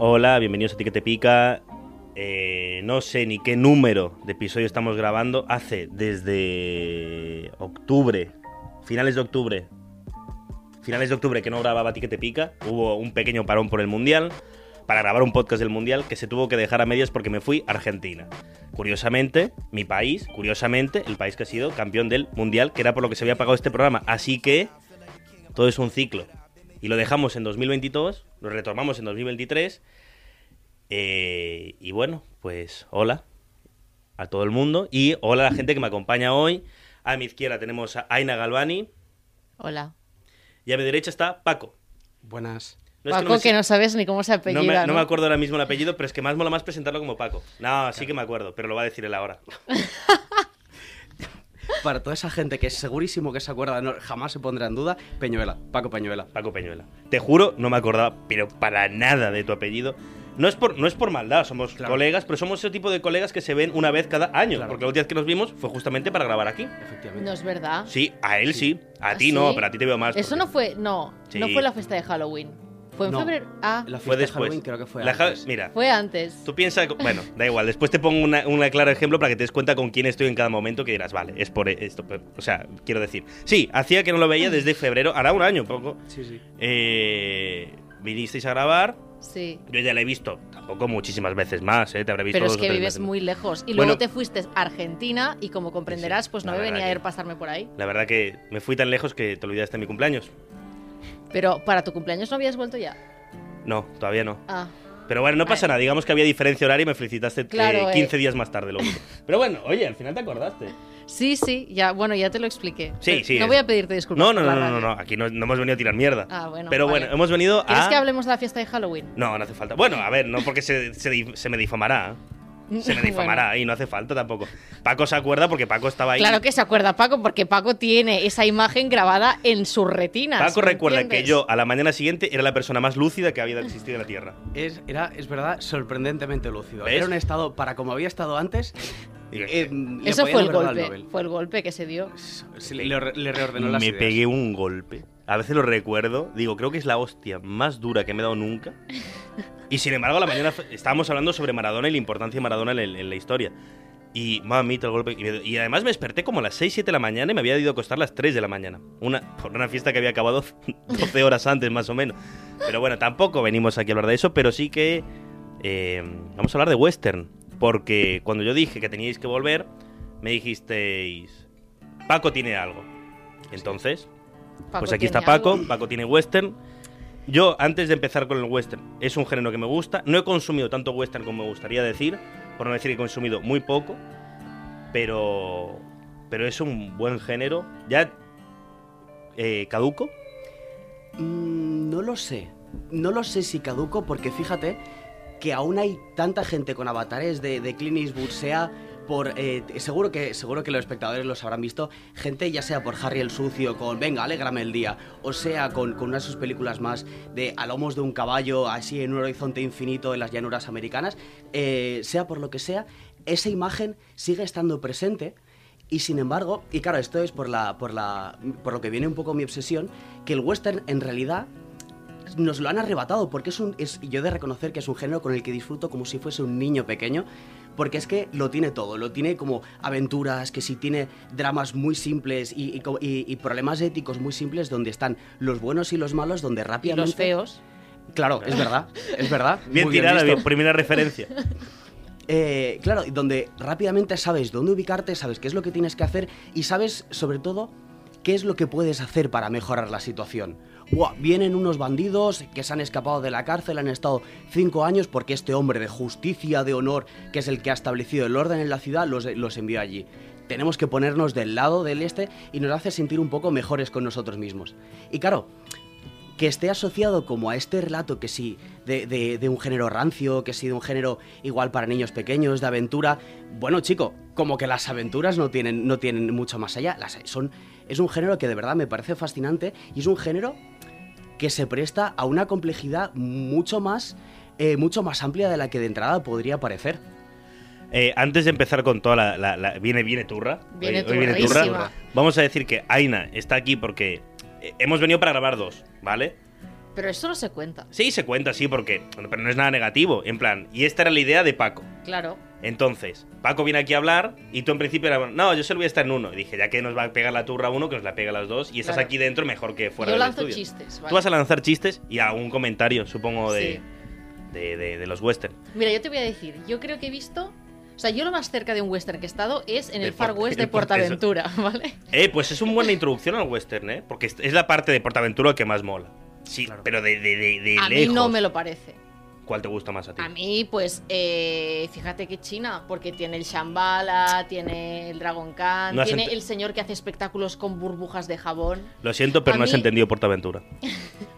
Hola, bienvenidos a Ti que te pica. Eh, no sé ni qué número de episodio estamos grabando. Hace desde octubre, finales de octubre, finales de octubre que no grababa Ti que te pica. Hubo un pequeño parón por el Mundial para grabar un podcast del Mundial que se tuvo que dejar a medias porque me fui a Argentina. Curiosamente, mi país, curiosamente, el país que ha sido campeón del Mundial, que era por lo que se había pagado este programa. Así que todo es un ciclo. Y lo dejamos en 2022, lo retomamos en 2023. eh, y bueno, pues hola a todo el mundo y hola a la gente que me acompaña hoy. A mi izquierda tenemos a Aina Galvani Hola. y a mi derecha está Paco. Buenas. No es Paco, no me que, no sabes ni cómo se no apellida, me, ¿no? no me acuerdo ahora mismo el apellido, pero es que más mola más presentarlo como Paco. No, sí que me acuerdo, pero lo va a decir él ahora. Para toda esa gente que es segurísimo que se acuerda, no- jamás se pondrá en duda, Peñuela, Paco Peñuela. Paco Peñuela. Te juro, no me acordaba, pero para nada de tu apellido. No es por, no es por maldad, somos Claro. colegas, pero somos ese tipo de colegas que se ven una vez cada año. Claro. Porque la última vez que nos vimos fue justamente para grabar aquí. Efectivamente. No es verdad. Sí, a él sí, a ¿Ah, ti no, sí? pero a ti te veo más. Eso porque- no fue, no, no Sí. fue la fiesta de Halloween. Fue en No. febrero. Ah, La Fue después. Halloween creo que fue La antes. Mira, fue antes. tú piensas. Bueno, da igual, después te pongo una, una claro ejemplo para que te des cuenta con quién estoy en cada momento que dirás, vale, es por esto. pero- O sea, quiero decir. Sí, hacía que no lo veía desde febrero, hará un año poco. Sí, sí. Eh, vinisteis a grabar. Sí. Yo ya la he visto, tampoco muchísimas veces más, ¿eh? Te habré visto Pero es que vives muy lejos. Y Bueno. luego te fuiste a Argentina y como comprenderás, pues no me venía a ver pasarme por ahí. La verdad que me fui tan lejos que te olvidaste de mi cumpleaños. Pero para tu cumpleaños no habías vuelto ya. No, todavía no. Ah, Pero bueno, no pasa Vale. nada. Digamos que había diferencia horaria y me felicitaste eh, Claro, eh. 15 días más tarde, lo único. Pero bueno, oye, al final te acordaste. sí, sí, ya, bueno, ya te lo expliqué. Sí, Pero sí, No es- voy a pedirte disculpas. No, no, no, no, no. Aquí no, no hemos venido a tirar mierda. Ah, bueno. Pero vale. bueno, hemos venido ¿Quieres a. que hablemos de la fiesta de Halloween? No, no hace falta. Bueno, a ver, no porque se, se, se me difamará. Se me difamará y no hace falta tampoco. Paco se acuerda porque Paco estaba ahí. Claro que se acuerda Paco, porque Paco tiene esa imagen grabada en sus retinas. Paco ¿me recuerda que yo a la mañana siguiente era la persona más lúcida que había existido en la Tierra. Es, era, es verdad, sorprendentemente lúcido. ¿Ves? Era un estado, para como había estado antes, eh, le Eso fue el golpe. Fue el golpe que se dio. Sí, le, le re- le reordenó las me ideas. pegué un golpe. A veces lo recuerdo. Digo, creo que es la hostia más dura que me he dado nunca. Y sin embargo, a la mañana estábamos hablando sobre Maradona y la importancia de Maradona en, la historia. Y mamita, el golpe. Y, me- y además me desperté como a las 6, 7 de la mañana y me había ido a acostar a las 3 de la mañana. Una, por una fiesta que había acabado 12 horas antes, más o menos. Pero bueno, tampoco venimos aquí a hablar de eso, pero sí que. eh, vamos a hablar de western. Porque cuando yo dije que teníais que volver, me dijisteis. Paco tiene algo. Entonces, Paco pues aquí está Paco, algo. Paco tiene western. Yo, antes de empezar con el western, es un género que me gusta. No he consumido tanto western como me gustaría decir, por no decir que he consumido muy poco, pero, pero es un buen género. Ya, eh, caduco. Mm, no lo sé. No lo sé si caduco porque fíjate que aún hay tanta gente con avatares de, de Clint Eastwood, sea por... eh, seguro, que, seguro que los espectadores los habrán visto, gente ya sea por Harry el Sucio, con Venga, alégrame el día, o sea con, con una de sus películas más de a lomos de un caballo, así en un horizonte infinito en las llanuras americanas, eh, sea por lo que sea, esa imagen sigue estando presente. Y sin embargo, y claro, esto es por, la, por, la, por lo que viene un poco mi obsesión, que el western en realidad nos lo han arrebatado, porque es un, es, yo he de reconocer que es un género con el que disfruto como si fuese un niño pequeño, porque es que lo tiene todo, lo tiene como aventuras, que si tiene dramas muy simples y, problemas éticos muy simples donde están los buenos y los malos, donde Y rápidamente... los feos. Claro, es verdad, es verdad. Bien muy tirada, bien, primera referencia. Eh, claro, donde rápidamente sabes dónde ubicarte, sabes qué es lo que tienes que hacer y sabes, sobre todo, qué es lo que puedes hacer para mejorar la situación. Vienen unos bandidos que se han escapado de la cárcel, han estado cinco años porque este hombre de justicia, de honor, que es el que ha establecido el orden en la ciudad, los, los envió allí. tenemos que ponernos del lado del este y nos hace sentir un poco mejores con nosotros mismos. Y claro, que esté asociado como a este relato que sí, de, de- de un género rancio, que sí, de un género igual para niños pequeños, de aventura. Bueno, chico, como que las aventuras no tienen, no tienen mucho más allá. Las, son, es un género que de verdad me parece fascinante y es un género que se presta a una complejidad mucho más, eh, mucho más amplia de la que de entrada podría parecer. Eh, antes de empezar con toda la... la- la- viene, viene turra. Viene Hoy- hoy viene turra. Vamos a decir que Aina está aquí porque hemos venido para grabar dos, ¿vale? Pero eso no se cuenta. Sí, se cuenta, sí, porque... Pero no es nada negativo. En plan, y esta era la idea de Paco. Claro. Entonces, Paco viene aquí a hablar y tú en principio era, no, yo solo voy a estar en uno. Y dije, ya que nos va a pegar la turra uno, que nos la pega a las dos. Y estás Claro. aquí dentro, mejor que fuera Yo del lanzo estudio. chistes. ¿vale? Tú vas a lanzar chistes y algún comentario, supongo, de, Sí. de, de- de los western. Mira, yo te voy a decir, yo creo que he visto. O sea, yo lo más cerca de un western que he estado es en el Far West de Portaventura, ¿vale? Eh, pues es una buena introducción al western, ¿eh? Porque es, la parte de Portaventura que más mola. Sí, Claro. pero de, de, de, de A mí no me lo parece. ¿Cuál te gusta más a ti? A mí, pues, eh, fíjate que China, porque tiene el Shambhala, tiene el Dragon Khan, No tiene el señor que hace espectáculos con burbujas de jabón. Lo siento, pero a no has entendido Portaventura.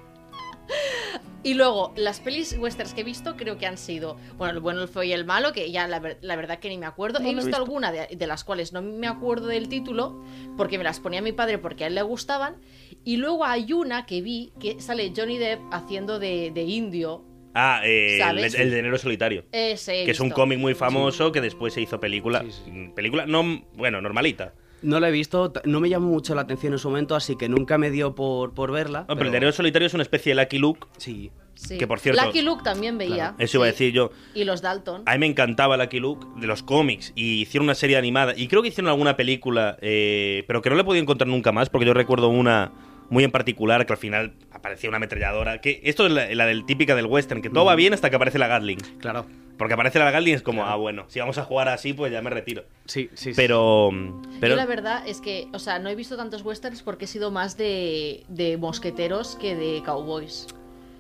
Y luego, las pelis westerns que he visto creo que han sido, bueno, el bueno, el feo y el malo, que ya la, ver- la verdad que ni me acuerdo. No he visto, visto. alguna de, de las cuales no me acuerdo del título, porque me las ponía mi padre porque a él le gustaban. Y luego hay una que vi que sale Johnny Depp haciendo de, de indio. Ah, eh, el, el de Enero Solitario. Ese Que es un visto. cómic muy famoso que después se hizo película. Sí, sí. Película, no, bueno, normalita. No la he visto, no me llamó mucho la atención en su momento, así que nunca me dio por, por verla. No, pero el Enero Solitario es una especie de Lucky Luke. Sí. Sí. que, por cierto- Lucky Luke también veía. Claro. Eso iba a decir yo. Y los Dalton. A mí me encantaba Lucky Luke de los cómics y hicieron una serie animada y creo que hicieron alguna película, eh, pero que no le he podido encontrar nunca más porque yo recuerdo una muy en particular que al final aparecía una ametralladora. Que esto es la, la del típica del western, que todo va bien hasta que aparece la Gatling. Claro. Porque aparece la Gatling y es como, ah, bueno, si vamos a jugar así, pues ya me retiro. Sí, sí, sí. Pero, pero Yo la verdad es que, o sea, no he visto tantos westerns porque he sido más de, de mosqueteros que de cowboys.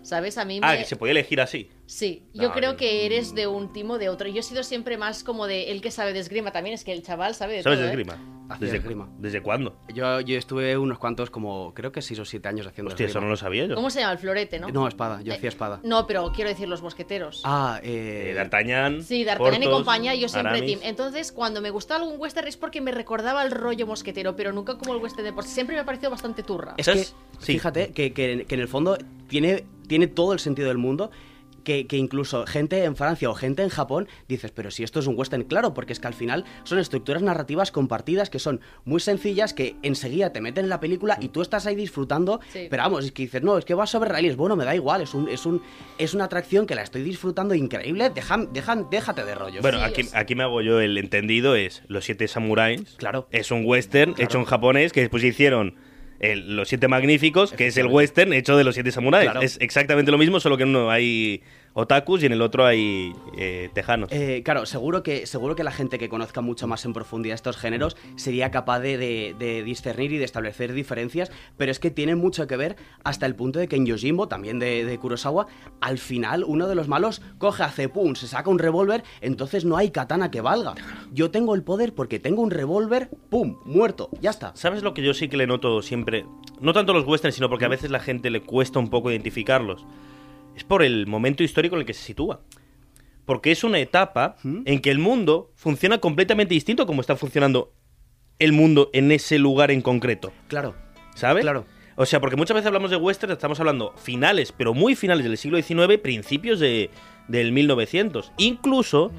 ¿Sabes? A mí me... ah, que se podía elegir así. Sí, yo No, creo que eres de un timo o de otro. Yo he sido siempre más como de el que sabe de esgrima también, es que el chaval sabe de ¿Sabes todo, de ¿eh? esgrima? ¿Desde, esgrima. ¿Desde cuándo? Yo, yo estuve unos cuantos, como creo que 6 o 7 años haciendo Hostia, eso esgrima. no lo sabía yo. ¿Cómo se llama? El florete, ¿no? No, espada, yo Eh, hacía espada. No, pero quiero decir los mosqueteros. Ah, Eh, eh... D'Artagnan. Sí, D'Artagnan y compañía, yo siempre Aramis. team. Entonces, cuando me gustaba algún western es porque me recordaba el rollo mosquetero, pero nunca como el western de por sí. Siempre me ha parecido bastante turra. Es que. Sí. fíjate, que, que- que en el fondo tiene, tiene todo el sentido del mundo. Que, que incluso gente en Francia o gente en Japón dices, pero si esto es un western, claro, porque es que al final son estructuras narrativas compartidas que son muy sencillas, que enseguida te meten en la película y tú estás ahí disfrutando, Sí. pero vamos, es que dices, no, es que va sobre raíles, bueno, me da igual, es un, es un, es una atracción que la estoy disfrutando increíble, deja, deja- déjate de rollo. Bueno, Sí, aquí, aquí me hago yo el entendido, es Los Siete Samuráis. Claro. Es un western Claro. hecho en japonés que después hicieron el- Los Siete Magníficos, que es el western hecho de Los Siete Samuráis. Claro. Es exactamente lo mismo, solo que uno hay otakus y en el otro hay eh, tejanos. Eh, claro, seguro que, seguro que la gente que conozca mucho más en profundidad estos géneros sería capaz de, de- de discernir y de establecer diferencias, pero es que tienen mucho que ver hasta el punto de que en Yojimbo, también de, de Kurosawa, al final uno de los malos coge, hace pum, se saca un revólver, entonces no hay katana que valga. Yo tengo el poder porque tengo un revólver, pum, muerto, ya está. ¿Sabes lo que yo sí que le noto siempre? No tanto los westerns, sino porque a veces la gente le cuesta un poco identificarlos. Es por el momento histórico en el que se sitúa. Porque es una etapa ¿Mm? en que el mundo funciona completamente distinto a como está funcionando el mundo en ese lugar en concreto. Claro, ¿Sabes? Claro. O sea, porque muchas veces hablamos de western, estamos hablando finales, pero muy finales del siglo XIX, principios de, del 1900. Incluso,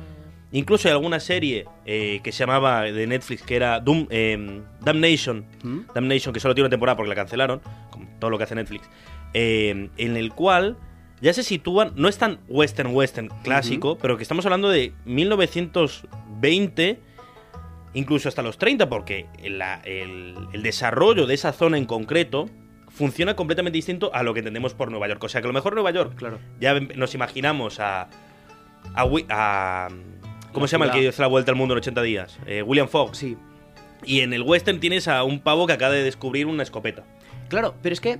incluso hay alguna serie eh, que se llamaba de Netflix que era Doom, eh, Damnation, ¿Mm? Damnation, que solo tiene una temporada porque la cancelaron, como todo lo que hace Netflix, eh, en el cual ya se sitúan, no es tan western western clásico, pero que estamos hablando de 1920 incluso hasta los 30, porque la- el, el desarrollo de esa zona en concreto funciona completamente distinto a lo que entendemos por Nueva York. O sea, que a lo mejor Nueva York, claro. ya nos imaginamos a... a, a- ¿Cómo La se llama el que hace la vuelta al mundo en 80 días? Eh, William Fox. Sí, Y en el western tienes a un pavo que acaba de descubrir una escopeta. Claro, pero es que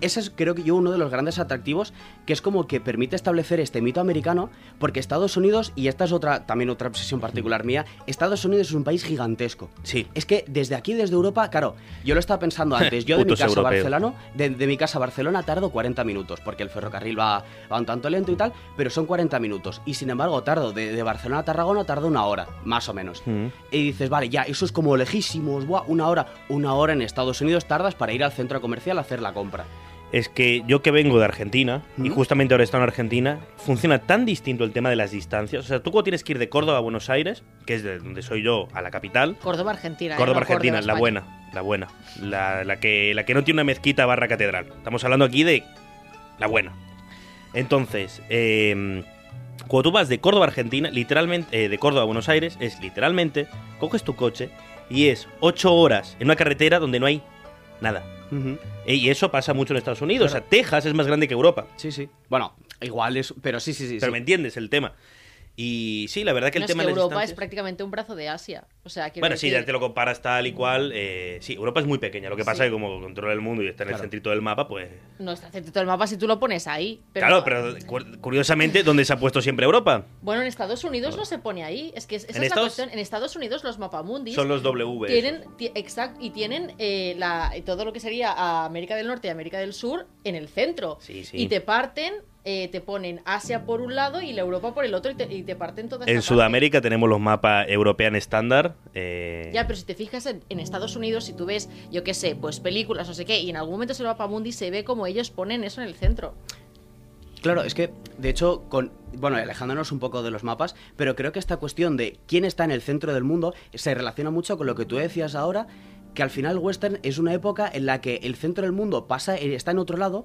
ese es creo que yo uno de los grandes atractivos que es como que permite establecer este mito americano porque Estados Unidos y esta es otra también otra obsesión particular mía Estados Unidos es un país gigantesco Sí. es que desde aquí desde Europa claro yo lo estaba pensando antes yo de mi casa a. Barcelona de, de mi casa a Barcelona tardo 40 minutos porque el ferrocarril va, va un tanto lento y tal pero son 40 minutos y sin embargo tardo de, de Barcelona a Tarragona tardo una hora más o menos Mm. y dices, vale, ya, eso es como lejísimos, buah, una hora. Una hora en Estados Unidos tardas para ir al centro comercial a hacer la compra. Es que yo que vengo de Argentina, y justamente ahora he estado en Argentina, funciona tan distinto el tema de las distancias. O sea, tú cuando tienes que ir de Córdoba a Buenos Aires, que es de donde soy yo, a la capital, Córdoba, Argentina. ¿eh? Córdoba, No Argentina, la buena, la buena. La, la que, la que no tiene una mezquita barra catedral. Estamos hablando aquí de la buena. Entonces, eh, cuando tú vas de Córdoba, Argentina, literalmente, eh, de Córdoba a Buenos Aires, es literalmente, coges tu coche y es ocho horas en una carretera donde no hay nada. Eh, Y eso pasa mucho en Estados Unidos. Claro. O sea, Texas es más grande que Europa. Sí, sí. Bueno, igual es, pero sí, sí, sí. Pero sí. me entiendes el tema. Y sí, la verdad que el No, es tema que de Europa es prácticamente un brazo de Asia. O sea, Bueno, sí, decir, ya te lo comparas tal y cual. eh, sí, Europa es muy pequeña. Lo que pasa Sí. es que como controla el mundo y está en el centrito del mapa, pues... No está centrito el mapa si tú lo pones ahí. Pero claro, pero cu- curiosamente, ¿dónde se ha puesto siempre Europa? Bueno, en Estados Unidos no se pone ahí. Es que es- esa En es Estados- la cuestión. En Estados Unidos los mapamundis Son los W. tienen, ti- exacto, y tienen eh, la, todo lo que sería América del Norte y América del Sur en el centro. Sí, sí. Y te parten, eh, te ponen Asia por un lado y la Europa por el otro y te, y te parten toda esta En parte. Sudamérica tenemos los mapas European estándar. eh, Ya, pero si te fijas en, en Estados Unidos, si tú ves, yo qué sé, pues películas, no sé qué, y en algún momento se el mapamundi se ve como ellos ponen eso en el centro. Claro, es que, de hecho, con. Bueno, alejándonos un poco de los mapas, pero creo que esta cuestión de quién está en el centro del mundo se relaciona mucho con lo que tú decías ahora, que al final western es una época en la que el centro del mundo pasa, eh, está en otro lado,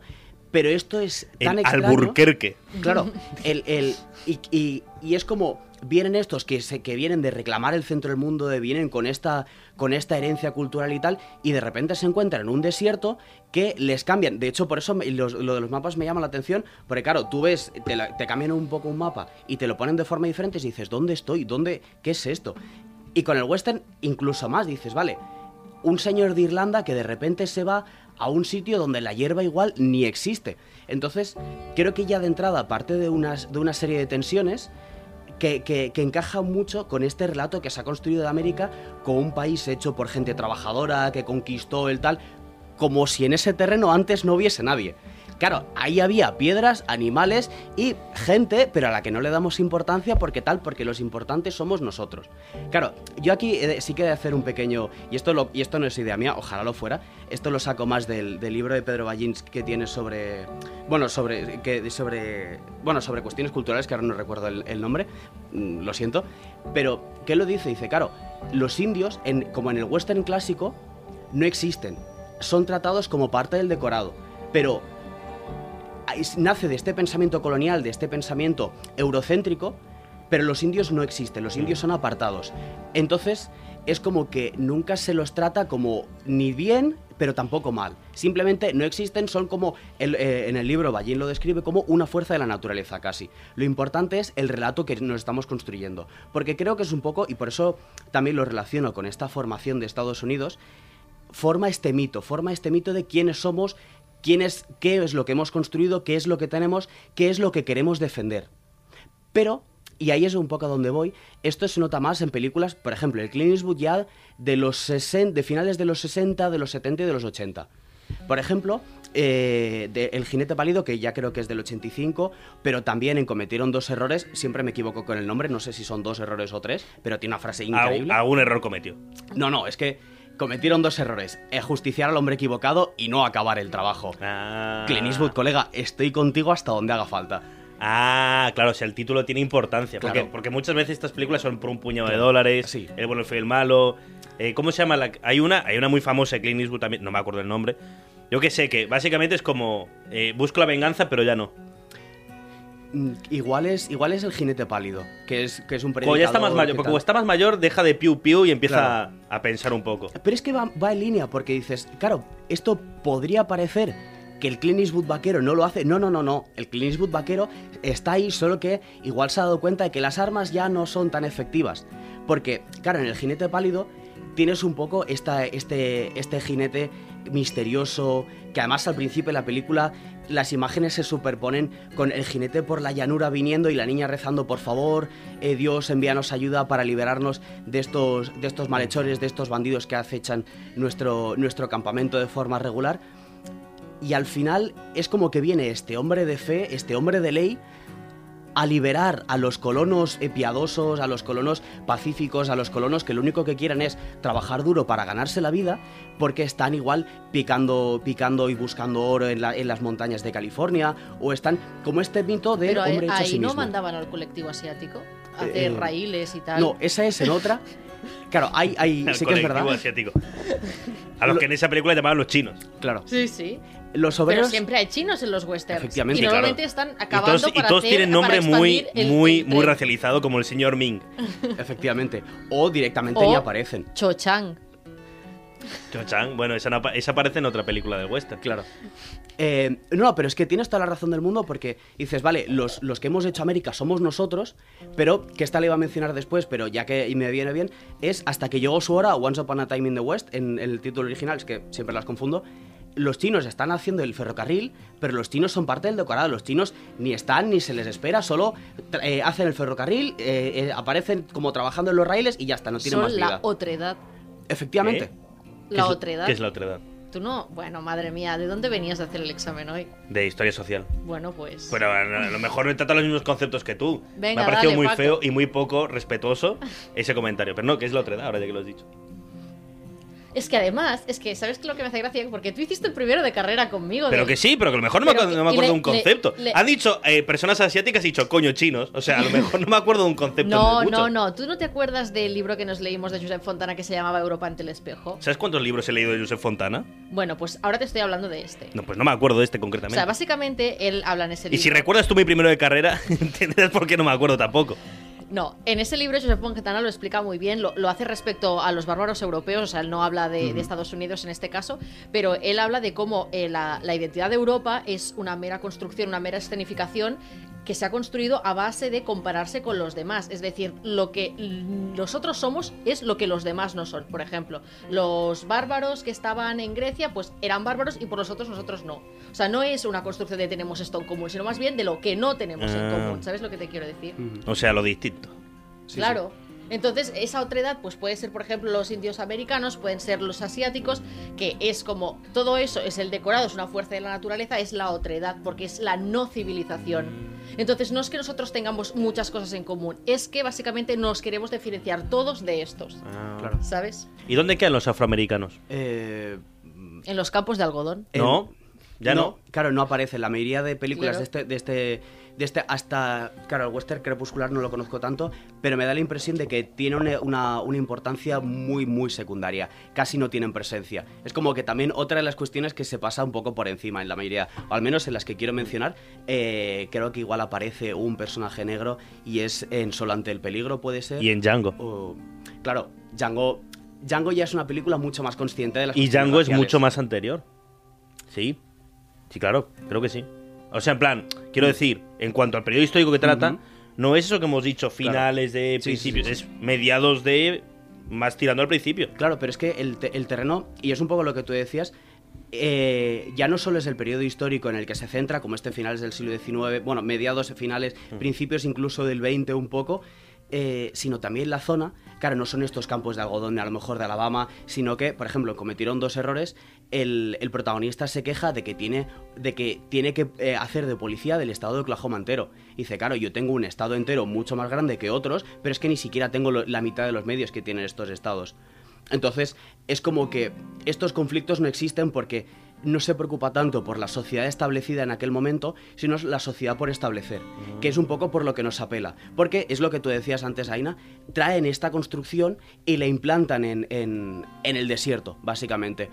pero esto es tan en extraño. Alburquerque. Claro, el, el- y, y- y es como vienen estos que, se, que vienen de reclamar el centro del mundo, de vienen con esta, con esta herencia cultural y tal, y de repente se encuentran en un desierto que les cambian. De hecho, por eso me- los- lo de los mapas me llama la atención, porque claro, tú ves, te, la- te cambian un poco un mapa y te lo ponen de forma diferente y dices, ¿dónde estoy? ¿Dónde? ¿Qué es esto? Y con el western incluso más, dices, vale, un señor de Irlanda que de repente se va a un sitio donde la hierba igual ni existe. Entonces, creo que ya de entrada parte de, unas, de una serie de tensiones que, que, encaja mucho con este relato que se ha construido de América como un país hecho por gente trabajadora, que conquistó el tal, como si en ese terreno antes no hubiese nadie. Claro, ahí había piedras, animales y gente, pero a la que no le damos importancia porque tal, porque los importantes somos nosotros. Claro, yo aquí eh, sí que de hacer un pequeño, y esto, lo, y esto no es idea mía, ojalá lo fuera, esto lo saco más del, libro de Pedro Ballins que tiene sobre, bueno, sobre, que, sobre, bueno, sobre cuestiones culturales, que ahora no recuerdo el, nombre, mm, lo siento, pero ¿qué lo dice? Dice, claro, los indios, como en el western clásico, no existen, son tratados como parte del decorado, pero nace de este pensamiento colonial, de este pensamiento eurocéntrico, pero los indios no existen, los indios son apartados. Entonces, es como que nunca se los trata como ni bien, pero tampoco mal. Simplemente no existen, son como, el- eh, en el libro Ballín lo describe como una fuerza de la naturaleza casi. Lo importante es el relato que nos estamos construyendo. Porque creo que es un poco, y por eso también lo relaciono con esta formación de Estados Unidos, forma este mito, forma este mito de quiénes somos, quién es, qué es lo que hemos construido, qué es lo que tenemos, qué es lo que queremos defender. Pero, y ahí es un poco a donde voy, esto se nota más en películas, por ejemplo, el Clint Eastwood ya de los 60, de finales de los 60, de los 70 y de los 80. Por ejemplo, eh, de El jinete pálido, que ya creo que es del 85, pero también en Cometieron dos errores, siempre me equivoco con el nombre, no sé si son dos errores o tres, pero tiene una frase increíble. Algún error cometió. No, no, es que cometieron dos errores. justiciar al hombre equivocado y no acabar el trabajo. Ah. Clint Eastwood, colega, estoy contigo hasta donde haga falta. Ah, claro, o sea, el título tiene importancia. Porque, Claro. porque muchas veces estas películas son por un puñado de dólares. sí. El bueno, el feo y el malo. Eh, ¿Cómo se llama? La... Hay una hay una muy famosa de Clint Eastwood también, no me acuerdo el nombre. Yo que sé, que básicamente es como eh, busco la venganza, pero ya no. Mm, Igual es, igual es el jinete pálido, que es, que es un Como ya está más predicador, mayor, que porque como está más mayor, deja de piu piu y empieza Claro. a, a pensar un poco. Pero es que va, va en línea, porque dices, claro, esto podría parecer que el Clint Eastwood vaquero no lo hace. No, no, no, no. El Clint Eastwood vaquero está ahí, solo que igual se ha dado cuenta de que las armas ya no son tan efectivas. Porque, claro, en el jinete pálido tienes un poco esta, este, este jinete misterioso que además al principio de la película las imágenes se superponen con el jinete por la llanura viniendo y la niña rezando por favor, eh, Dios envíanos ayuda para liberarnos de estos, de estos malhechores, de estos bandidos que acechan nuestro, nuestro campamento de forma regular. Y al final es como que viene este hombre de fe, este hombre de ley, a liberar a los colonos piadosos, a los colonos pacíficos, a los colonos que lo único que quieren es trabajar duro para ganarse la vida, porque están igual picando, picando y buscando oro en, la- en las montañas de California, o están como este mito Pero ahí, hombre hecho ahí sí no mismo. mandaban al colectivo asiático a hacer Eh, raíles y tal. No, esa es en otra. Claro, hay, hay El sí que es verdad. asiático. A los que en esa película llamaban los chinos. Claro. Sí, sí. Los Pero obreros siempre hay chinos en los westerns. Efectivamente, y claro. están Y acabando todos, y todos hacer- tienen nombre para muy, expandir el- muy, el muy tren. racializado, como el señor Ming. efectivamente o directamente O- ni aparecen. Cho Chang. Cho-Chang, bueno, esa, no apa- esa aparece en otra película del western. Claro. Eh, no, pero es que tienes toda la razón del mundo porque dices, vale, los, los que hemos hecho América somos nosotros, pero que esta le iba a mencionar después, pero ya que y me viene bien, es hasta que llegó su hora, Once Upon a Time in the West, en el título original, es que siempre las confundo. Los chinos están haciendo el ferrocarril, pero los chinos son parte del decorado. Los chinos ni están ni se les espera, solo eh, hacen el ferrocarril, eh, eh, aparecen como trabajando en los raíles y ya está, no tienen Son más vida. la otredad. Efectivamente. ¿Qué La es- otredad. ¿Qué es la otredad? Tú no. Bueno, madre mía, ¿de dónde venías a hacer el examen hoy? De historia social. Bueno, pues. Pero a lo mejor no trata los mismos conceptos que tú. Venga, Me ha parecido dale, muy Paco. feo y muy poco respetuoso ese comentario. Pero no, que es la otredad, ahora ya que lo has dicho. Es que además, es que, ¿sabes lo que me hace gracia? Porque tú hiciste el primero de carrera conmigo. Pero de- que sí, pero que a lo mejor no me, acuerdo, no me y acuerdo de un concepto. le- le- Han dicho eh, personas asiáticas y dicho coño chinos. O sea, a lo mejor no me acuerdo de un concepto. No, no, no. ¿Tú no te acuerdas del libro que nos leímos de Josep Fontana que se llamaba Europa ante el espejo? ¿Sabes cuántos libros he leído de Josep Fontana? Bueno, pues ahora te estoy hablando de este. No, pues no me acuerdo de este O concretamente. sea, básicamente él habla en ese y libro. si recuerdas tú mi primero de carrera, entenderás por qué no me acuerdo tampoco. No, en ese libro Josep Fontana lo explica muy bien, lo, lo hace respecto a los bárbaros europeos, o sea, él no habla de, de Estados Unidos en este caso, pero él habla de cómo eh, la, la identidad de Europa es una mera construcción, una mera escenificación que se ha construido a base de compararse con los demás. Es decir, lo que nosotros somos es lo que los demás no son. Por ejemplo, los bárbaros que estaban en Grecia, pues eran bárbaros y por los otros nosotros no. O sea, no es una construcción de tenemos esto en común, sino más bien de lo que no tenemos en Ah. común. ¿Sabes lo que te quiero decir? O sea, lo distinto. Sí, claro. Entonces, esa otredad, pues puede ser, por ejemplo, los indios americanos, pueden ser los asiáticos, que es como todo eso es el decorado, es una fuerza de la naturaleza, es la otredad, porque es la no civilización. Entonces, no es que nosotros tengamos muchas cosas en común, es que básicamente nos queremos diferenciar todos de estos, Claro. ¿sabes? ¿Y dónde quedan los afroamericanos? Eh, En los campos de algodón. No, ya no. Claro, no aparece. La mayoría de películas Claro. de este, de este, de este, hasta, claro, el western crepuscular no lo conozco tanto, pero me da la impresión de que tiene una, una- una importancia muy, muy secundaria. Casi no tienen presencia. Es como que también otra de las cuestiones que se pasa un poco por encima en la mayoría, o al menos en las que quiero mencionar, eh, creo que igual aparece un personaje negro y es en Solo ante el peligro, puede ser. Y en Django. Claro, Django, Django ya es una película mucho más consciente de las Y Django es raciales. mucho más anterior. Sí. Sí, claro, creo que sí. O sea, en plan, quiero decir, en cuanto al periodo histórico que trata, no es eso que hemos dicho, finales de Sí, sí, sí, principios, sí. es mediados de más tirando al principio. Claro, pero es que el, te- el terreno, y es un poco lo que tú decías, eh, ya no solo es el periodo histórico en el que se centra, como este finales del siglo XIX, bueno, mediados, finales, principios incluso del XX un poco, eh, sino también la zona, claro, no son estos campos de algodón, a lo mejor de Alabama, sino que, por ejemplo, cometieron dos errores, el, protagonista se queja de que tiene, de que, tiene que eh, hacer de policía del estado de Oklahoma entero. Dice, claro, yo tengo un estado entero mucho más grande que otros, pero es que ni siquiera tengo la mitad de los medios que tienen estos estados. Entonces, es como que estos conflictos no existen porque no se preocupa tanto por la sociedad establecida en aquel momento, sino la sociedad por establecer, que es un poco por lo que nos apela. Porque es lo que tú decías antes, Aina, traen esta construcción y la implantan en, en- en el desierto, básicamente.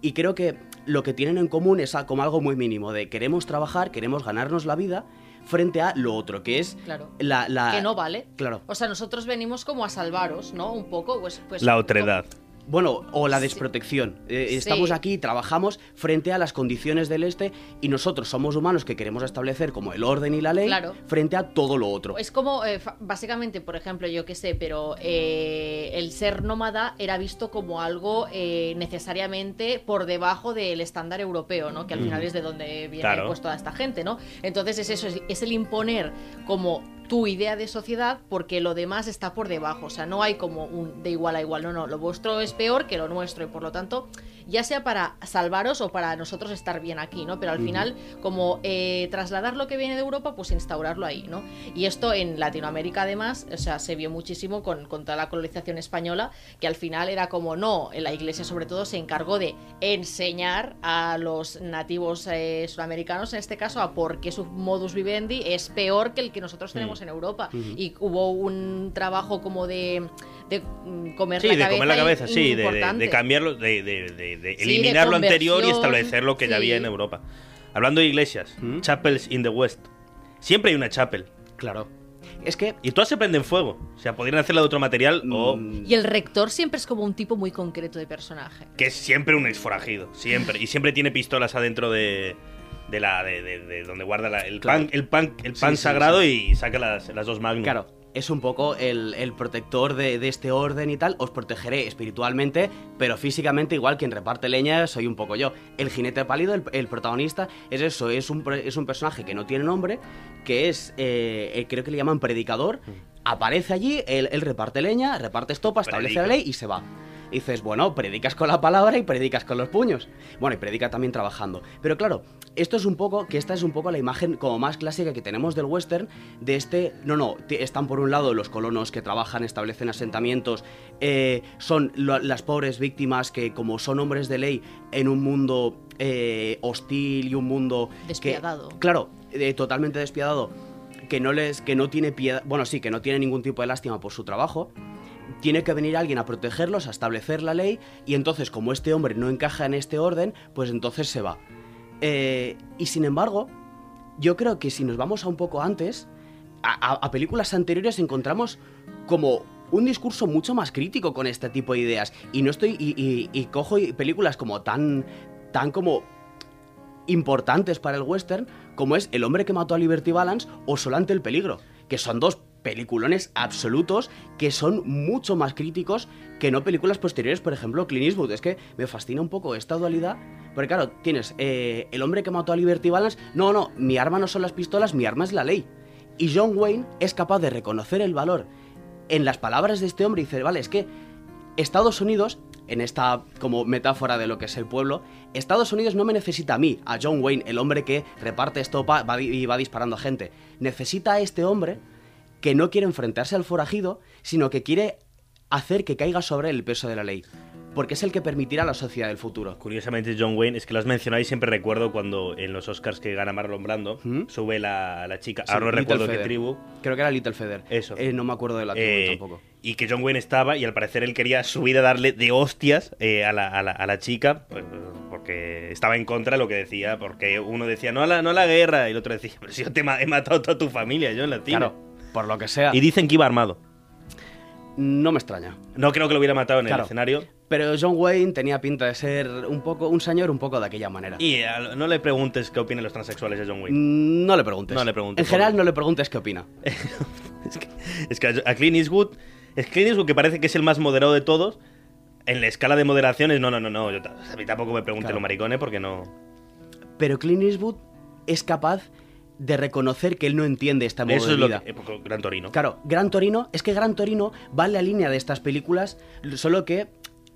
Y creo que lo que tienen en común es como algo muy mínimo, de queremos trabajar, queremos ganarnos la vida, frente a lo otro, que es Claro. la, la- que no vale. Claro. O sea, nosotros venimos como a salvaros, ¿no? Un poco, pues... pues La otredad. Bueno, o la Sí. desprotección. Eh, Sí. Estamos aquí, trabajamos frente a las condiciones del este y nosotros somos humanos que queremos establecer como el orden y la ley Claro. frente a todo lo otro. Es como, eh, básicamente, por ejemplo, yo qué sé, pero eh, el ser nómada era visto como algo necesariamente por debajo del estándar europeo, ¿no? Que al final es de donde viene Claro. pues toda esta gente, ¿no? Entonces es eso, es, es el imponer como tu idea de sociedad porque lo demás está por debajo, o sea, no hay como un de igual a igual, no, no, lo vuestro es peor que lo nuestro y por lo tanto, ya sea para salvaros o para nosotros estar bien aquí, ¿no? Pero al final, como eh, trasladar lo que viene de Europa, pues instaurarlo ahí, ¿no? Y esto en Latinoamérica además, o sea, se vio muchísimo con, con toda la colonización española, que al final era como, no, la iglesia sobre todo se encargó de enseñar a los nativos eh, sudamericanos, en este caso, a por qué su modus vivendi es peor que el que nosotros tenemos en Europa. Y hubo un trabajo como de, de mm, comer Sí, la de cabeza. comer la cabeza, sí, de- de, importante. de cambiarlo, de, de- de- de Sí, de eliminar lo anterior y establecer lo que ya sí. había en Europa. Hablando de iglesias, ¿Mm? chapels in the West. Siempre hay una chapel. Claro. Es que Y todas se prenden fuego. O sea, podrían hacerla de otro material o mm, Y el rector siempre es como un tipo muy concreto de personaje. que es siempre un exforajido. Siempre. Y siempre tiene pistolas adentro de. De la de, de- de donde guarda la- el Claro. pan el pan el Sí, pan sí, sagrado y saca las, las dos magnum. Claro, es un poco el, el protector de, de este orden y tal. Os protegeré espiritualmente, pero físicamente igual quien reparte leña soy un poco yo. El jinete pálido, el, el protagonista, es eso, es un, es un personaje que no tiene nombre, que es, eh, eh, creo que le llaman predicador. Aparece allí, él, él reparte leña, reparte estopa, establece Predica. la ley y se va. Y dices, bueno, predicas con la palabra y predicas con los puños. Bueno, y predica también trabajando. Pero claro, esto es un poco, que esta es un poco la imagen como más clásica que tenemos del western, de este, no, no, están por un lado los colonos que trabajan, establecen asentamientos, eh, son lo- las pobres víctimas que como son hombres de ley en un mundo eh, hostil y un mundo... que- Despiadado. claro, eh, totalmente despiadado, que no les, que no tiene piedad, bueno, sí, que no tiene ningún tipo de lástima por su trabajo, tiene que venir alguien a protegerlos, a establecer la ley, y entonces, como este hombre no encaja en este orden, pues entonces se va. Eh, y sin embargo, yo creo que si nos vamos a un poco antes, a, películas anteriores encontramos como un discurso mucho más crítico con este tipo de ideas. Y no estoy. Y, y- cojo películas como tan. tan como importantes para el western como es El hombre que mató a Liberty Balance o Solante el peligro, que son dos peliculones absolutos que son mucho más críticos que no películas posteriores, por ejemplo, Clint Eastwood. Es que me fascina un poco esta dualidad, porque claro, tienes eh, El hombre que mató a Liberty Balance, no, no, mi arma no son las pistolas, mi arma es la ley. Y John Wayne es capaz de reconocer el valor en las palabras de este hombre y dice, vale, es que Estados Unidos, en esta como metáfora de lo que es el pueblo, Estados Unidos no me necesita a mí, a John Wayne, el hombre que reparte estopa y va disparando a gente. Necesita a este hombre que no quiere enfrentarse al forajido, sino que quiere hacer que caiga sobre él el peso de la ley. Porque es el que permitirá la sociedad del futuro. Curiosamente, John Wayne, es que lo has mencionado y siempre recuerdo cuando en los Oscars que gana Marlon Brando ¿Mm? sube la, la chica, Sí, ahora no Little recuerdo qué tribu, Creo que era Little Feather. Eso. Eh, no me acuerdo de la tribu eh, tampoco. y que John Wayne estaba y al parecer él quería subir a darle de hostias eh, a, la, a la- a la chica pues, porque estaba en contra de lo que decía, porque uno decía no a la, no a la guerra y el otro decía, pero si yo te he matado a toda tu familia, yo en la tía. Claro, por lo que sea. Y dicen que iba armado. No me extraña. No creo que lo hubiera matado en Claro. el escenario. Pero John Wayne tenía pinta de ser un poco un señor un poco de aquella manera. Y a- no le preguntes qué opinan los transexuales de John Wayne. Mm, No le preguntes. No le preguntes, En general, no le preguntes qué opina. Es que, es que a Clint Eastwood, es Clint Eastwood que parece que es el más moderado de todos. En la escala de moderaciones, no, no, no, no. Yo, a mí tampoco me pregunten Claro. los maricones porque no. Pero Clint Eastwood es capaz de reconocer que él no entiende esta modo Eso de es lo que. eh, Gran Torino. Claro, Gran Torino, es que Gran Torino va en la línea de estas películas, solo que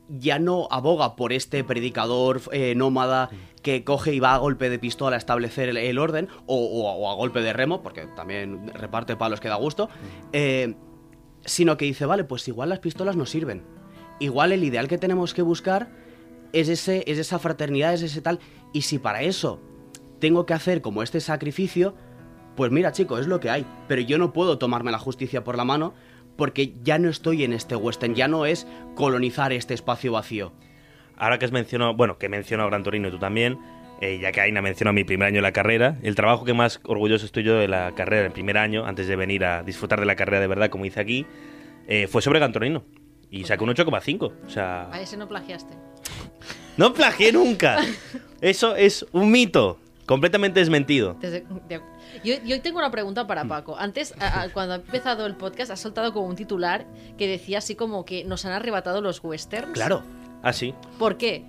ya no aboga por este predicador eh, nómada que coge y va a golpe de pistola a establecer el, el orden, o, o a- o a golpe de remo, porque también reparte palos que da gusto, eh, sino que dice, vale, pues igual las pistolas no sirven. Igual el ideal que tenemos que buscar es, ese, es esa fraternidad, es ese tal, y si para eso tengo que hacer como este sacrificio, pues mira, chico, es lo que hay. Pero yo no puedo tomarme la justicia por la mano porque ya no estoy en este western, ya no es colonizar este espacio vacío. Ahora que has mencionado, bueno, que he mencionado Gran Torino y tú también, eh, ya que Aina mencionó mi primer año de la carrera, el trabajo que más orgulloso estoy yo de la carrera, el primer año, antes de venir a disfrutar de la carrera de verdad, como hice aquí, eh, fue sobre Gran Torino. Y sacó un 8,5. O sea. A ese no plagiaste. No plagié nunca. Eso es un mito. Completamente desmentido. Desde- de- Yo, yo tengo una pregunta para Paco. Antes, a- a- cuando ha empezado el podcast, has soltado como un titular que decía así como que nos han arrebatado los westerns. Claro. Ah, sí. ¿Por qué?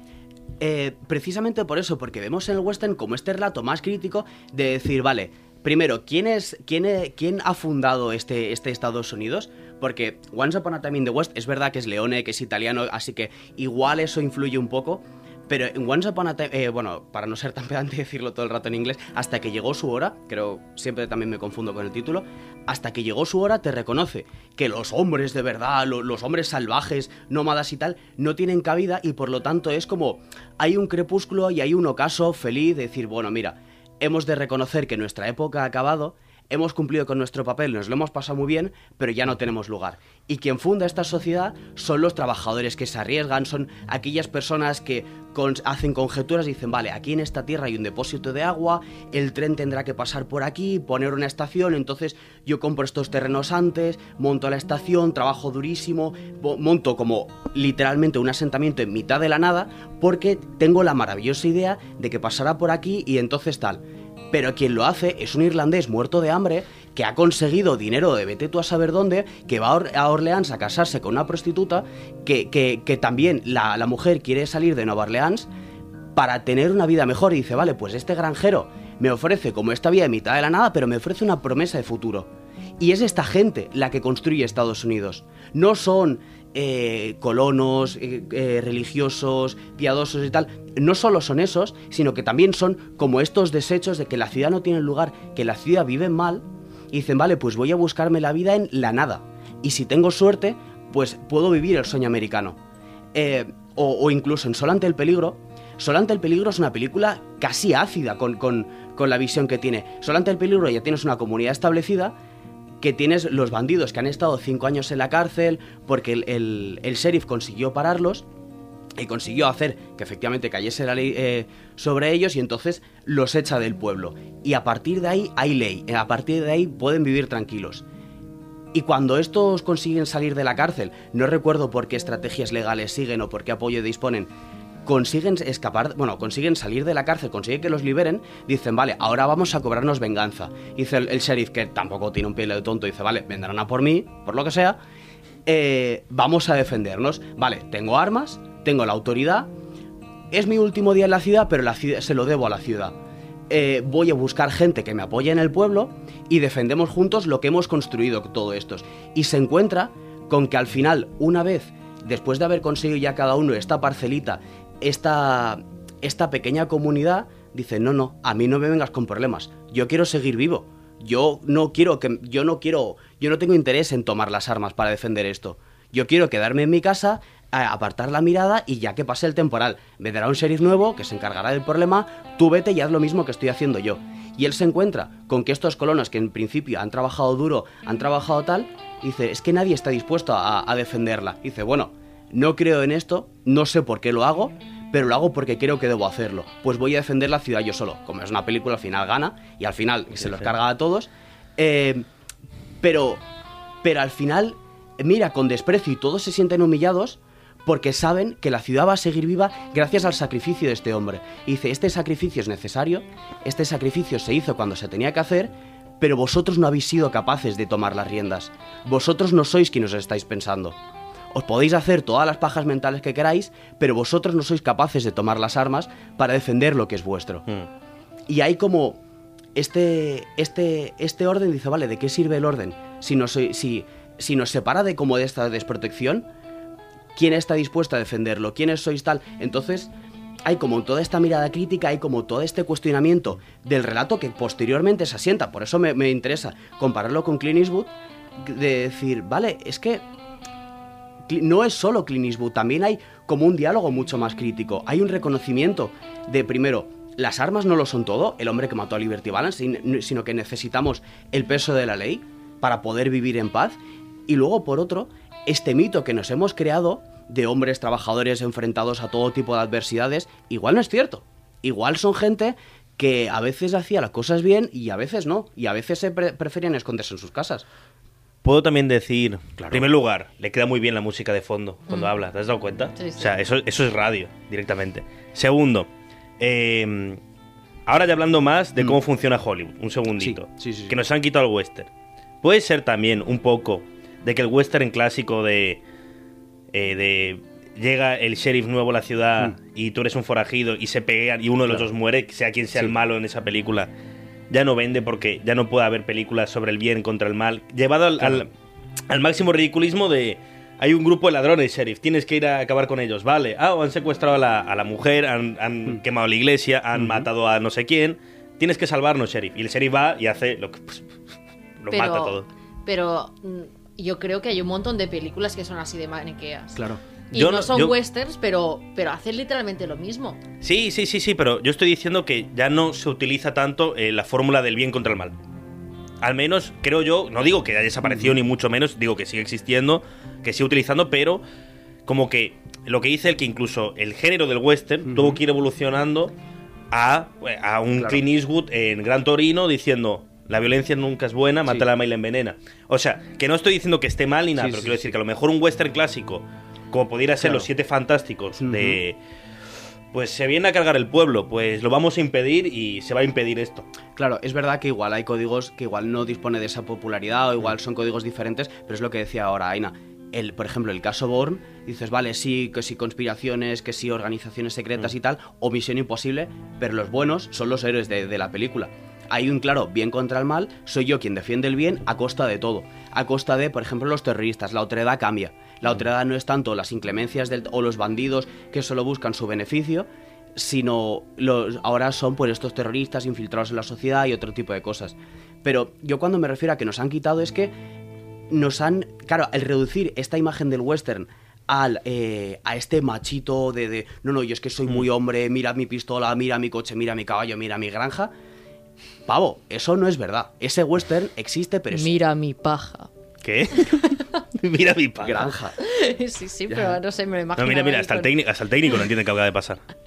Eh, precisamente por eso, porque vemos en el western como este relato más crítico de decir, vale, primero, ¿quién es quién, e- quién ha fundado este, este Estados Unidos? Porque Once Upon a Time in the West es verdad que es leone, que es italiano, así que igual eso influye un poco. Pero en Once Upon a Time, eh, bueno, para no ser tan pedante y decirlo todo el rato en inglés, hasta que llegó su hora, creo, siempre también me confundo con el título, hasta que llegó su hora te reconoce que los hombres de verdad, lo- los hombres salvajes, nómadas y tal, no tienen cabida y por lo tanto es como, hay un crepúsculo y hay un ocaso feliz de decir, bueno, mira, hemos de reconocer que nuestra época ha acabado, hemos cumplido con nuestro papel, nos lo hemos pasado muy bien, pero ya no tenemos lugar. Y quien funda esta sociedad son los trabajadores que se arriesgan, son aquellas personas que hacen conjeturas y dicen, vale, aquí en esta tierra hay un depósito de agua, el tren tendrá que pasar por aquí, poner una estación, entonces yo compro estos terrenos antes, monto la estación, trabajo durísimo, monto como literalmente un asentamiento en mitad de la nada, porque tengo la maravillosa idea de que pasará por aquí y entonces tal. Pero quien lo hace es un irlandés muerto de hambre que ha conseguido dinero de vete tú a saber dónde, que va a Or- a Orleans a casarse con una prostituta, que, que- que también la, la mujer quiere salir de Nueva Orleans para tener una vida mejor y dice, vale, pues este granjero me ofrece como esta vida en mitad de la nada, pero me ofrece una promesa de futuro. Y es esta gente la que construye Estados Unidos. No son eh, colonos, eh, eh, religiosos, piadosos y tal. No solo son esos, sino que también son como estos desechos de que la ciudad no tiene lugar, que la ciudad vive mal, y dicen, vale, pues voy a buscarme la vida en la nada. Y si tengo suerte, pues puedo vivir el sueño americano. Eh, o, incluso en Sol ante el peligro. Sol ante el peligro es una película casi ácida con, con- con la visión que tiene. Sol ante el peligro ya tienes una comunidad establecida que tienes los bandidos que han estado cinco años en la cárcel porque el- el sheriff consiguió pararlos y consiguió hacer que efectivamente cayese la ley eh, sobre ellos y entonces los echa del pueblo. Y a partir de ahí hay ley, eh, a partir de ahí pueden vivir tranquilos. Y cuando estos consiguen salir de la cárcel, no recuerdo por qué estrategias legales siguen o por qué apoyo disponen, consiguen escapar, bueno, consiguen salir de la cárcel, consiguen que los liberen, dicen, vale, ahora vamos a cobrarnos venganza. Dice el, sheriff, que tampoco tiene un pelo de tonto, dice, vale, vendrán a por mí, por lo que sea, eh, vamos a defendernos. Vale, tengo armas, tengo la autoridad, es mi último día en la ciudad, pero la ciudad, se lo debo a la ciudad. Eh, voy a buscar gente que me apoye en el pueblo y defendemos juntos lo que hemos construido todo estos. Y se encuentra con que al final, una vez, después de haber conseguido ya cada uno esta parcelita, esta, esta pequeña comunidad, dice, no, no, a mí no me vengas con problemas, yo quiero seguir vivo. Yo no quiero que yo no quiero yo no tengo interés en tomar las armas para defender esto. Yo quiero quedarme en mi casa, apartar la mirada y ya que pase el temporal, vendrá un sheriff nuevo que se encargará del problema, tú vete y haz lo mismo que estoy haciendo yo. Y él se encuentra con que estos colonos que en principio han trabajado duro, han trabajado tal, dice, es que nadie está dispuesto a, a defenderla. Dice, bueno, no creo en esto, no sé por qué lo hago, pero lo hago porque creo que debo hacerlo. Pues voy a defender la ciudad yo solo. Como es una película, al final gana y al final se los carga a todos. Eh, pero, pero al final mira con desprecio y todos se sienten humillados porque saben que la ciudad va a seguir viva gracias al sacrificio de este hombre. Y dice, este sacrificio es necesario, este sacrificio se hizo cuando se tenía que hacer, pero vosotros no habéis sido capaces de tomar las riendas. Vosotros no sois quienes os estáis pensando. Os podéis hacer todas las pajas mentales que queráis, pero vosotros no sois capaces de tomar las armas para defender lo que es vuestro. Mm. Y hay como este, este, este orden dice, vale, ¿de qué sirve el orden? Si nos, si, si nos separa de como de esta desprotección, ¿quién está dispuesto a defenderlo? ¿Quiénes sois tal? Entonces, hay como toda esta mirada crítica, hay como todo este cuestionamiento del relato que posteriormente se asienta. Por eso me, me interesa compararlo con Clint Eastwood, de decir, vale, es que no es solo Clint también hay como un diálogo mucho más crítico. Hay un reconocimiento de, primero, las armas no lo son todo, el hombre que mató a Liberty Balance, sin- sino que necesitamos el peso de la ley para poder vivir en paz. Y luego, por otro, este mito que nos hemos creado de hombres trabajadores enfrentados a todo tipo de adversidades, igual no es cierto. Igual son gente que a veces hacía las cosas bien y a veces no. Y a veces se pre- preferían esconderse en sus casas. puedo también decir, en primer lugar, le queda muy bien la música de fondo cuando Mm. habla, ¿te has dado cuenta? Sí, sí. O sea, eso, eso es radio, directamente. Segundo, eh, ahora ya hablando más de Mm. cómo funciona Hollywood, un segundito, Sí, sí, sí, sí. que nos han quitado el western. Puede ser también un poco de que el western clásico de... eh, de llega el sheriff nuevo a la ciudad Mm. y tú eres un forajido y se pegan y uno de los Claro. dos muere, sea quien sea Sí. el malo en esa película, ya no vende porque ya no puede haber películas sobre el bien contra el mal. Llevado al, Claro. al- al máximo ridiculismo de... Hay un grupo de ladrones, sheriff, tienes que ir a acabar con ellos, vale. Ah, o han secuestrado a la, a la mujer, han, han Mm. quemado la iglesia, han matado a no sé quién. Tienes que salvarnos, sheriff. Y el sheriff va y hace lo que... pues, lo pero, mata todo. Pero mm, yo creo que hay un montón de películas que son así de maniqueas. Claro. Y Yo no son yo- westerns, pero, pero hacen literalmente lo mismo. Sí, sí, sí, sí, pero yo estoy diciendo que ya no se utiliza tanto eh, la fórmula del bien contra el mal. Al menos, creo yo, no digo que haya desaparecido ni mucho menos, digo que sigue existiendo, que sigue utilizando, pero como que lo que dice el que incluso el género del western Ujú. tuvo que ir evolucionando a, a un Claro. Clint Eastwood en Gran Torino diciendo la violencia nunca es buena, mata Sí. la y la envenena. O sea, que no estoy diciendo que esté mal ni nada, Sí, pero sí, quiero decir que a lo mejor un western clásico, como pudiera ser Claro. Los Siete Fantásticos de pues se viene a cargar el pueblo, pues lo vamos a impedir y se va a impedir esto. Claro, es verdad que igual hay códigos que igual no dispone de esa popularidad o igual son códigos diferentes, pero es lo que decía ahora Aina. El, por ejemplo, el caso Bourne, dices, vale, sí, que sí conspiraciones, que sí organizaciones secretas y tal, o misión imposible, pero los buenos son los héroes de, de la película. Hay un claro bien contra el mal, soy yo quien defiende el bien a costa de todo. A costa de, por ejemplo, los terroristas, la otredad cambia. La otredad no es tanto las inclemencias del- o los bandidos que solo buscan su beneficio, sino los, ahora son pues estos terroristas infiltrados en la sociedad y otro tipo de cosas. Pero yo cuando me refiero a que nos han quitado es que nos han, claro, al reducir esta imagen del western al, eh, a este machito de, de, no, no, yo es que soy muy hombre, mira mi pistola, mira mi coche, mira mi caballo, mira mi granja. Pavo, eso no es verdad. Ese western existe, pero es Mira mi paja. ¿Qué? mira mi paga. granja. sí, sí, pero no sé, me lo imagino. No, mira, mira, hasta el, técnico, hasta el técnico no entiende qué acaba de pasar.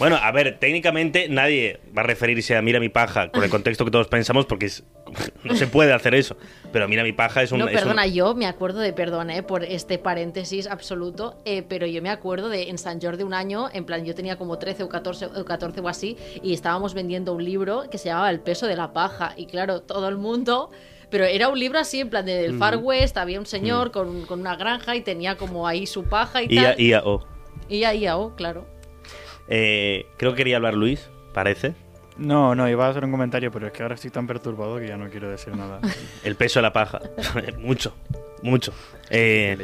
Bueno, a ver, técnicamente nadie va a referirse a mira mi paja con el contexto que todos pensamos porque es- no se puede hacer eso. Pero mira mi paja es un... No, es un- perdona, yo me acuerdo de, perdona, eh, por este paréntesis absoluto, eh, pero yo me acuerdo de en San Jordi un año, en plan, yo tenía como 13 o 14, o 14 o así, y estábamos vendiendo un libro que se llamaba El peso de la paja, y claro, todo el mundo... Pero era un libro así, en plan, del Far West, había un señor con, con una granja y tenía como ahí su paja y IA, tal. IA, O. Y ahí, oh, claro. Eh, creo que quería hablar Luis, parece. No, no, iba a hacer un comentario, pero es que ahora estoy tan perturbado que ya no quiero decir nada. El peso de la paja. mucho, mucho. Eh.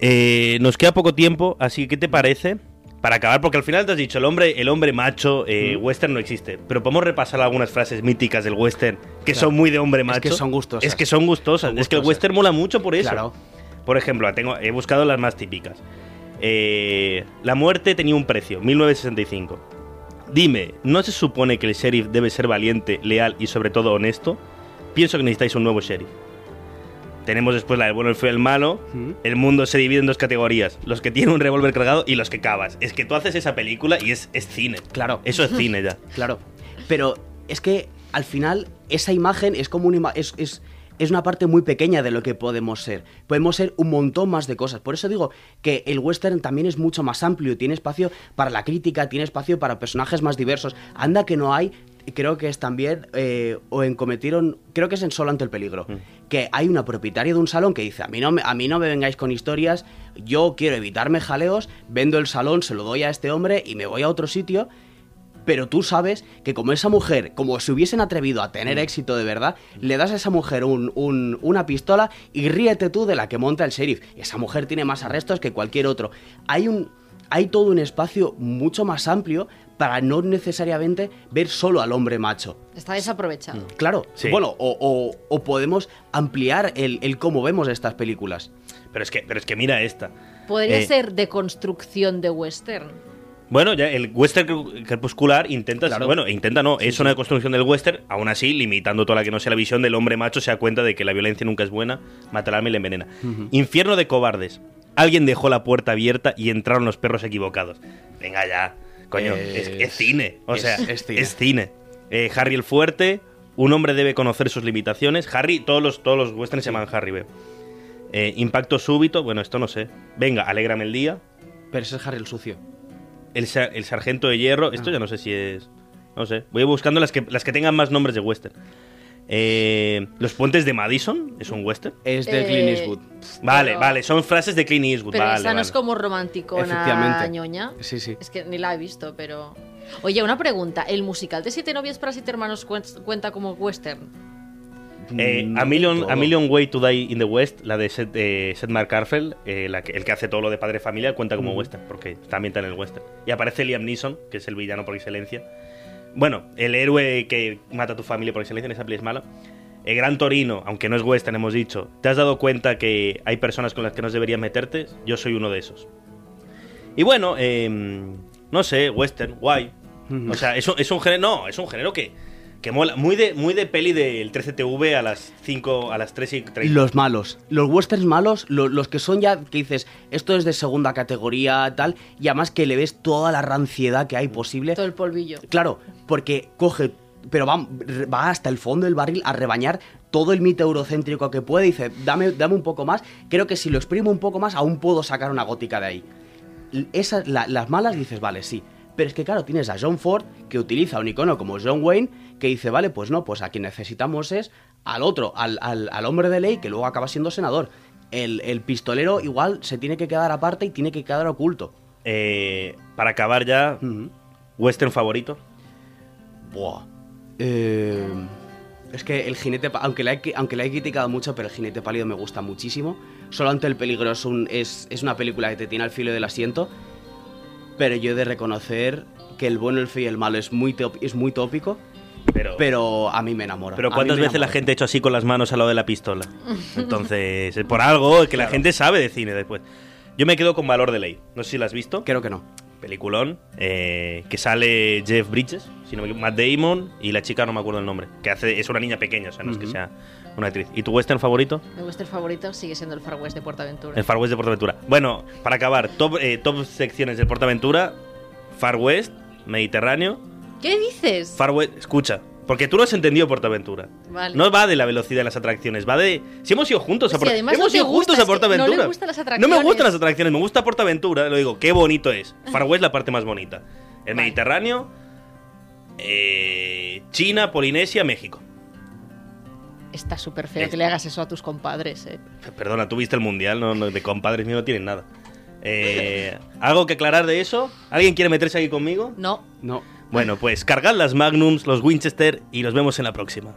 Eh, nos queda poco tiempo, así que ¿qué te parece? Para acabar, porque al final te has dicho, el hombre, el hombre macho, eh, western no existe. Pero podemos repasar algunas frases míticas del western que Claro. son muy de hombre macho. que son gustosas. Es que son gustosas. Son Es que el western mola mucho por eso. Claro. Por ejemplo, tengo, he buscado las más típicas. Eh, la muerte tenía un precio, 1965. Dime, ¿no se supone que el sheriff debe ser valiente, leal y sobre todo honesto? Pienso que necesitáis un nuevo sheriff. Tenemos después la del bueno, el feo y el malo. El mundo se divide en dos categorías: los que tienen un revólver cargado y los que cavas. Es que tú haces esa película y es, es cine. Claro. Eso es cine ya. Claro. Pero es que al final esa imagen es como una es, es, es una parte muy pequeña de lo que podemos ser. Podemos ser un montón más de cosas. Por eso digo que el western también es mucho más amplio. Tiene espacio para la crítica, tiene espacio para personajes más diversos. Anda que no hay. Creo que es también, eh, o en cometieron, creo que es en Solo ante el peligro, que hay una propietaria de un salón que dice, a mí, no me, a mí no me vengáis con historias, yo quiero evitarme jaleos, vendo el salón, se lo doy a este hombre y me voy a otro sitio, pero tú sabes que como esa mujer, como se hubiesen atrevido a tener éxito de verdad, le das a esa mujer un- un- una pistola y ríete tú de la que monta el sheriff. Esa mujer tiene más arrestos que cualquier otro. Hay un... Hay todo un espacio mucho más amplio para no necesariamente ver solo al hombre macho. Está desaprovechado. Claro, Sí. bueno, o, o- o podemos ampliar el, el cómo vemos estas películas. Pero es que, pero es que mira esta. Podría Eh, ser de construcción de western. Bueno, ya el western crepuscular intenta, Claro. bueno, intenta no, es una construcción del western, aún así limitando toda la que no sea la visión del hombre macho, se da cuenta de que la violencia nunca es buena, mata al alma y le envenena. Infierno de cobardes. Alguien dejó la puerta abierta y entraron los perros equivocados. Venga ya, coño, es, Es- es cine, o es- sea, es cine. Eh, Harry el fuerte, Un hombre debe conocer sus limitaciones. Harry, todos los, todos los westerns se llaman Harry B. Eh, impacto súbito, bueno, esto no sé. Venga, alégrame el día. Pero ese es Harry el sucio. El, sa- el sargento de hierro, esto ya no sé si es. No sé. Voy buscando las que, las que tengan más nombres de western. Eh, los puentes de Madison es un western. Es de Eh, Clint Eastwood. Vale, Pero- vale, son frases de Clint Eastwood. Pero vale, esa no es como romanticona ñoña. Sí, sí. Es que ni la he visto, pero. Oye, una pregunta. ¿El musical de Siete novias para siete hermanos cuen- cuenta como western? Eh, No a, million, a Million Way to Die in the West, la de Seth, eh, Seth MacFarlane, eh, la que- el que hace todo lo de padre familia, cuenta como western, porque está ambientada en el western. Y aparece Liam Neeson, que es el villano por excelencia. Bueno, el héroe que mata a tu familia por excelencia en esa peli es malo. El Gran Torino, aunque no es western, hemos dicho. ¿Te has dado cuenta que hay personas con las que no deberías meterte? Yo soy uno de esos. Y bueno, eh, no sé, western, guay. O sea, es un, es un género. No, es un género que, que mola. Muy de, muy de peli del 13TV a las 5, a las 3 y 30. Los malos. Los westerns malos, lo- los que son ya, que dices, esto es de segunda categoría, tal, y además que le ves toda la ranciedad que hay posible. Todo el polvillo. Claro, porque coge, pero va, va hasta el fondo del barril a rebañar todo el mito eurocéntrico que puede. Dice, dame, dame un poco más. Creo que si lo exprimo un poco más, aún puedo sacar una gótica de ahí. Esas, la- las malas dices, vale, sí. Pero es que, claro, tienes a John Ford, que utiliza un icono como John Wayne, que dice, vale, pues no, pues a quien necesitamos es al otro, al, al- al hombre de ley, que luego acaba siendo senador. El, el pistolero igual se tiene que quedar aparte y tiene que quedar oculto. Eh, para acabar ya, western favorito. Buah. Eh, es que el jinete, aunque la, he, aunque la he criticado mucho, pero el jinete pálido me gusta muchísimo. Solo ante el peligro es, un- es, es una película que te tiene al filo del asiento. Pero yo he de reconocer que el bueno, el feo y el malo es muy, es muy tópico. Pero, Pero a mí me enamora. pero ¿cuántas veces la enamora. gente ha hecho así con las manos al lado de la pistola? Entonces, es por algo que la Claro. gente sabe de cine después. Yo me quedo con Valor de Ley. No sé si la has visto. Creo que no. Peliculón. eh, que sale Jeff Bridges, si no me equivoco, Matt Damon y la chica no me acuerdo el nombre. Que hace, es una niña pequeña, o sea, no es que sea una actriz. ¿Y tu western favorito? Mi western favorito sigue siendo el Far West de Portaventura. El Far West de Portaventura. Bueno, para acabar, top, eh, top secciones del Portaventura: Far West, Mediterráneo. ¿Qué dices? Far West, escucha, porque tú no has entendido Portaventura. Vale. No va de la velocidad de las atracciones, va de. Si hemos ido juntos a Sí, Portaventura. además no hemos te ido gusta, juntos a que no le Portaventura. gustan las No me atracciones. gustan las atracciones, me gusta Portaventura. Lo digo, qué bonito es. Far West, la parte más bonita. El Vale. Mediterráneo, eh, China, Polinesia, México. Está súper feo Es- que le hagas eso a tus compadres, eh. Perdona, tú viste el mundial, no, no, de compadres míos no tienen nada. Eh, ¿Algo que aclarar de eso? ¿Alguien quiere meterse aquí conmigo? No. No. Bueno, pues cargad las Magnums, los Winchester y nos vemos en la próxima.